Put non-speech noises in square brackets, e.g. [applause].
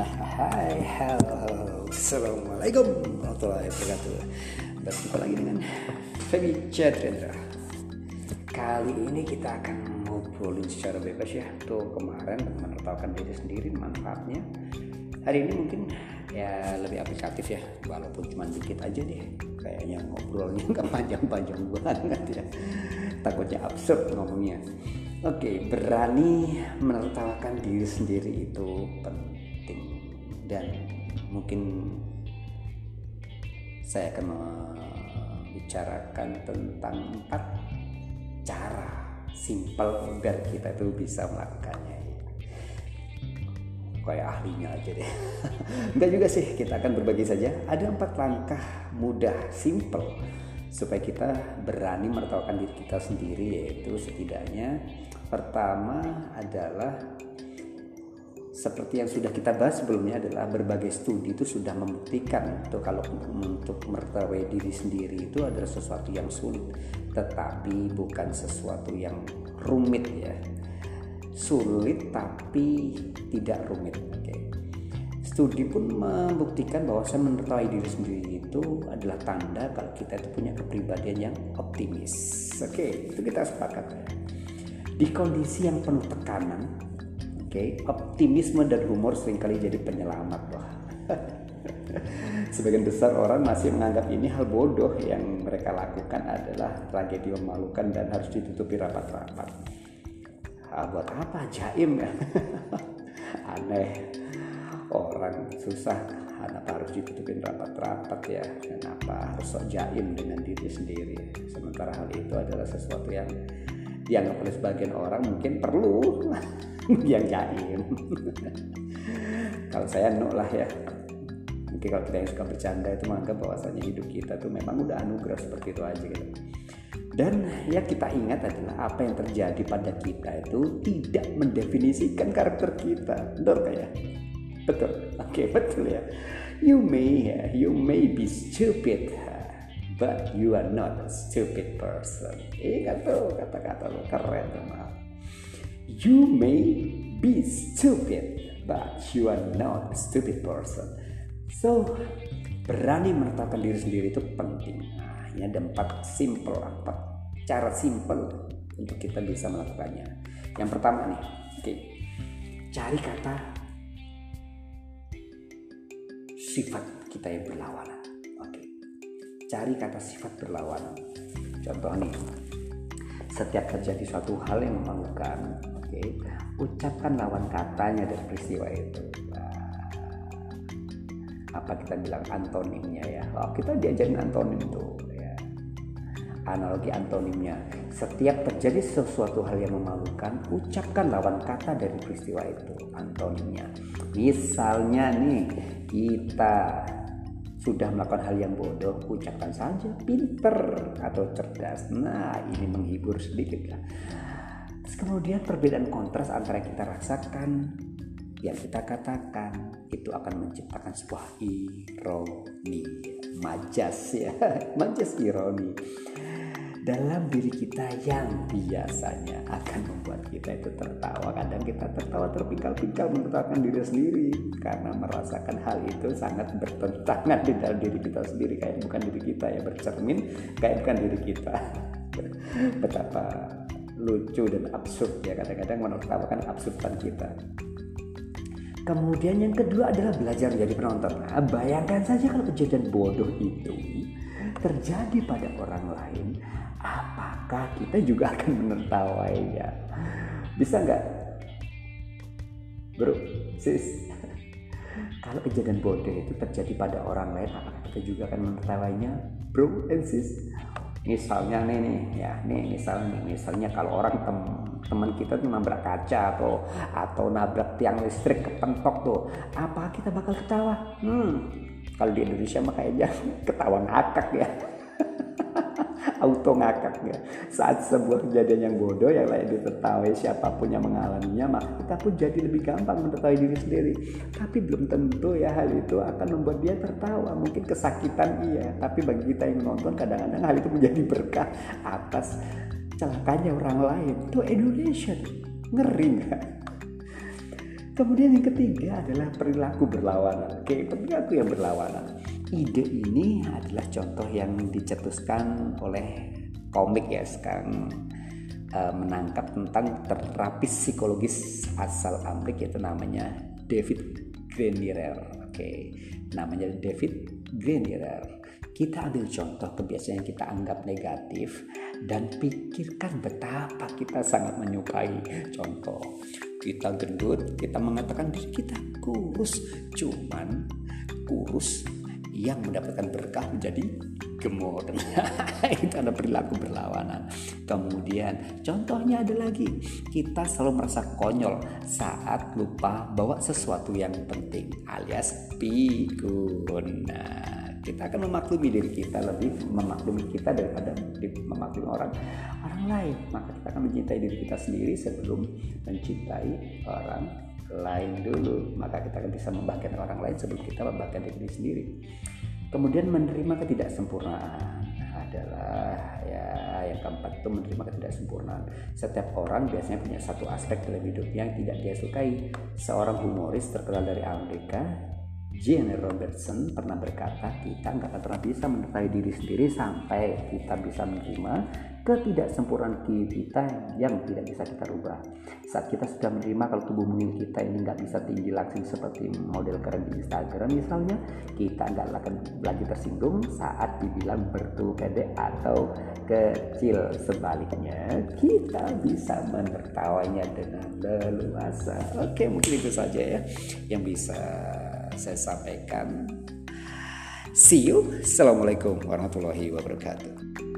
Hai, halo, assalamualaikum warahmatullahi wabarakatuh. Berjumpa lagi dengan Feby Chandra. Kali ini kita akan ngobrolin secara bebas ya. Tuh kemarin menertawakan diri sendiri manfaatnya. Hari ini mungkin ya lebih aplikatif ya, walaupun cuma dikit aja deh. Kayaknya ngobrolnya nggak [laughs] panjang-panjang banget ya. Takutnya absurd ngomongnya. Oke, berani menertawakan diri sendiri itu penting dan mungkin saya akan membicarakan tentang empat cara simpel biar kita itu bisa melakukannya. Kayak ahlinya aja deh. [laughs] Enggak juga sih kita akan berbagi saja. Ada empat langkah mudah simple supaya kita berani menertawakan diri kita sendiri yaitu setidaknya pertama adalah seperti yang sudah kita bahas sebelumnya adalah berbagai studi itu sudah membuktikan itu kalau untuk mertawai diri sendiri itu adalah sesuatu yang sulit. Tetapi bukan sesuatu yang rumit ya. Sulit tapi tidak rumit oke. Studi pun membuktikan bahwa saya menertawai diri sendiri itu adalah tanda kalau kita itu punya kepribadian yang optimis. Oke itu kita sepakat. Ya di kondisi yang penuh tekanan oke okay, optimisme dan humor sering kali jadi penyelamat loh [laughs] sebagian besar orang masih menganggap ini hal bodoh. Yang mereka lakukan adalah tragedi memalukan dan harus ditutupi rapat-rapat. Ah, buat apa? Jaim ya? [laughs] Aneh. Orang susah. Kenapa harus ditutupin rapat-rapat ya? Kenapa harus sok jaim dengan diri sendiri? Sementara hal itu adalah sesuatu yang dianggap oleh sebagian orang mungkin perlu [laughs] [laughs] yang jaim kalau saya no lah ya. Mungkin kalau kita yang suka bercanda itu menganggap bahwasanya hidup kita tuh memang udah anugerah seperti itu aja gitu. Dan ya kita ingat adalah apa yang terjadi pada kita itu tidak mendefinisikan karakter kita. Betul kayak betul. Oke okay, betul ya. You may you may be stupid but you are not a stupid person. Ingat tuh kata-kata lo keren tuh maaf you may be stupid but you are not a stupid person so berani menetapkan diri sendiri itu penting nah, ini ada empat simple empat cara simple untuk kita bisa melakukannya yang pertama nih oke okay, cari kata sifat kita yang berlawanan. Oke. Cari kata sifat berlawanan. Contoh nih. Setiap terjadi suatu hal yang memalukan, ucapkan lawan katanya dari peristiwa itu. Apa kita bilang antonimnya ya? Oh, kita diajarin antonim tuh ya. Analogi antonimnya. Setiap terjadi sesuatu hal yang memalukan, ucapkan lawan kata dari peristiwa itu, antonimnya. Misalnya nih, kita sudah melakukan hal yang bodoh, ucapkan saja pinter atau cerdas. Nah, ini menghibur sedikit lah. Kemudian perbedaan kontras antara yang kita rasakan, yang kita katakan, itu akan menciptakan sebuah ironi, majas ya, [laughs] majas ironi dalam diri kita yang biasanya akan membuat kita itu tertawa. Kadang kita tertawa terpingkal-pingkal menertawakan diri sendiri karena merasakan hal itu sangat bertentangan [laughs] di dalam diri kita sendiri. Kayak bukan diri kita ya bercermin kayak bukan diri kita. [laughs] Betapa lucu dan absurd ya kadang-kadang menertawakan absurdan kita Kemudian yang kedua adalah belajar menjadi penonton. Nah, bayangkan saja kalau kejadian bodoh itu terjadi pada orang lain, apakah kita juga akan menertawainya? Bisa nggak, bro, sis? Kalau kejadian bodoh itu terjadi pada orang lain, apakah kita juga akan menertawainya, bro and sis? Misalnya nih nih ya, nih misalnya misalnya kalau orang tem teman kita tuh nabrak kaca atau atau nabrak tiang listrik kepentok tuh, apa kita bakal ketawa? Hmm, kalau di Indonesia mah kayaknya [laughs] ketawa ngakak ya [laughs] auto ngakak ya saat sebuah kejadian yang bodoh yang lain ditertawai siapa pun yang mengalaminya maka kita pun jadi lebih gampang menertawai diri sendiri. Tapi belum tentu ya hal itu akan membuat dia tertawa. Mungkin kesakitan iya tapi bagi kita yang menonton kadang-kadang hal itu menjadi berkah atas celakanya orang lain. Itu Indonesia ngeri nggak? Kemudian yang ketiga adalah perilaku berlawanan. Oke, perilaku yang berlawanan. Ide ini adalah contoh yang dicetuskan oleh komik ya sekarang uh, menangkap tentang terapis psikologis asal Amerika itu namanya David Grenier. Oke, namanya David Grenier. Kita ambil contoh kebiasaan yang kita anggap negatif dan pikirkan betapa kita sangat menyukai contoh kita gendut kita mengatakan diri kita kurus cuman kurus yang mendapatkan berkah menjadi gemuk. [laughs] Itu ada perilaku berlawanan. Kemudian contohnya ada lagi. Kita selalu merasa konyol saat lupa bawa sesuatu yang penting alias pikun. Nah kita akan memaklumi diri kita lebih memaklumi kita daripada memaklumi orang orang lain. Maka kita akan mencintai diri kita sendiri sebelum mencintai orang lain dulu maka kita akan bisa membahagiakan orang lain sebelum kita membahagiakan diri sendiri. Kemudian menerima ketidaksempurnaan adalah ya yang keempat itu menerima ketidaksempurnaan. Setiap orang biasanya punya satu aspek dalam hidupnya yang tidak dia sukai. Seorang humoris terkenal dari Amerika Jane Robertson pernah berkata, kita nggak akan pernah bisa menyukai diri sendiri sampai kita bisa menerima ketidaksempurnaan kita yang tidak bisa kita rubah. Saat kita sudah menerima kalau tubuh mungil kita ini nggak bisa tinggi langsing seperti model keren di Instagram misalnya, kita nggak akan lagi tersinggung saat dibilang bertubuh pede atau kecil. Sebaliknya, kita bisa menertawanya dengan leluasa. Oke, mungkin itu saja ya yang bisa saya sampaikan. See you. Assalamualaikum warahmatullahi wabarakatuh.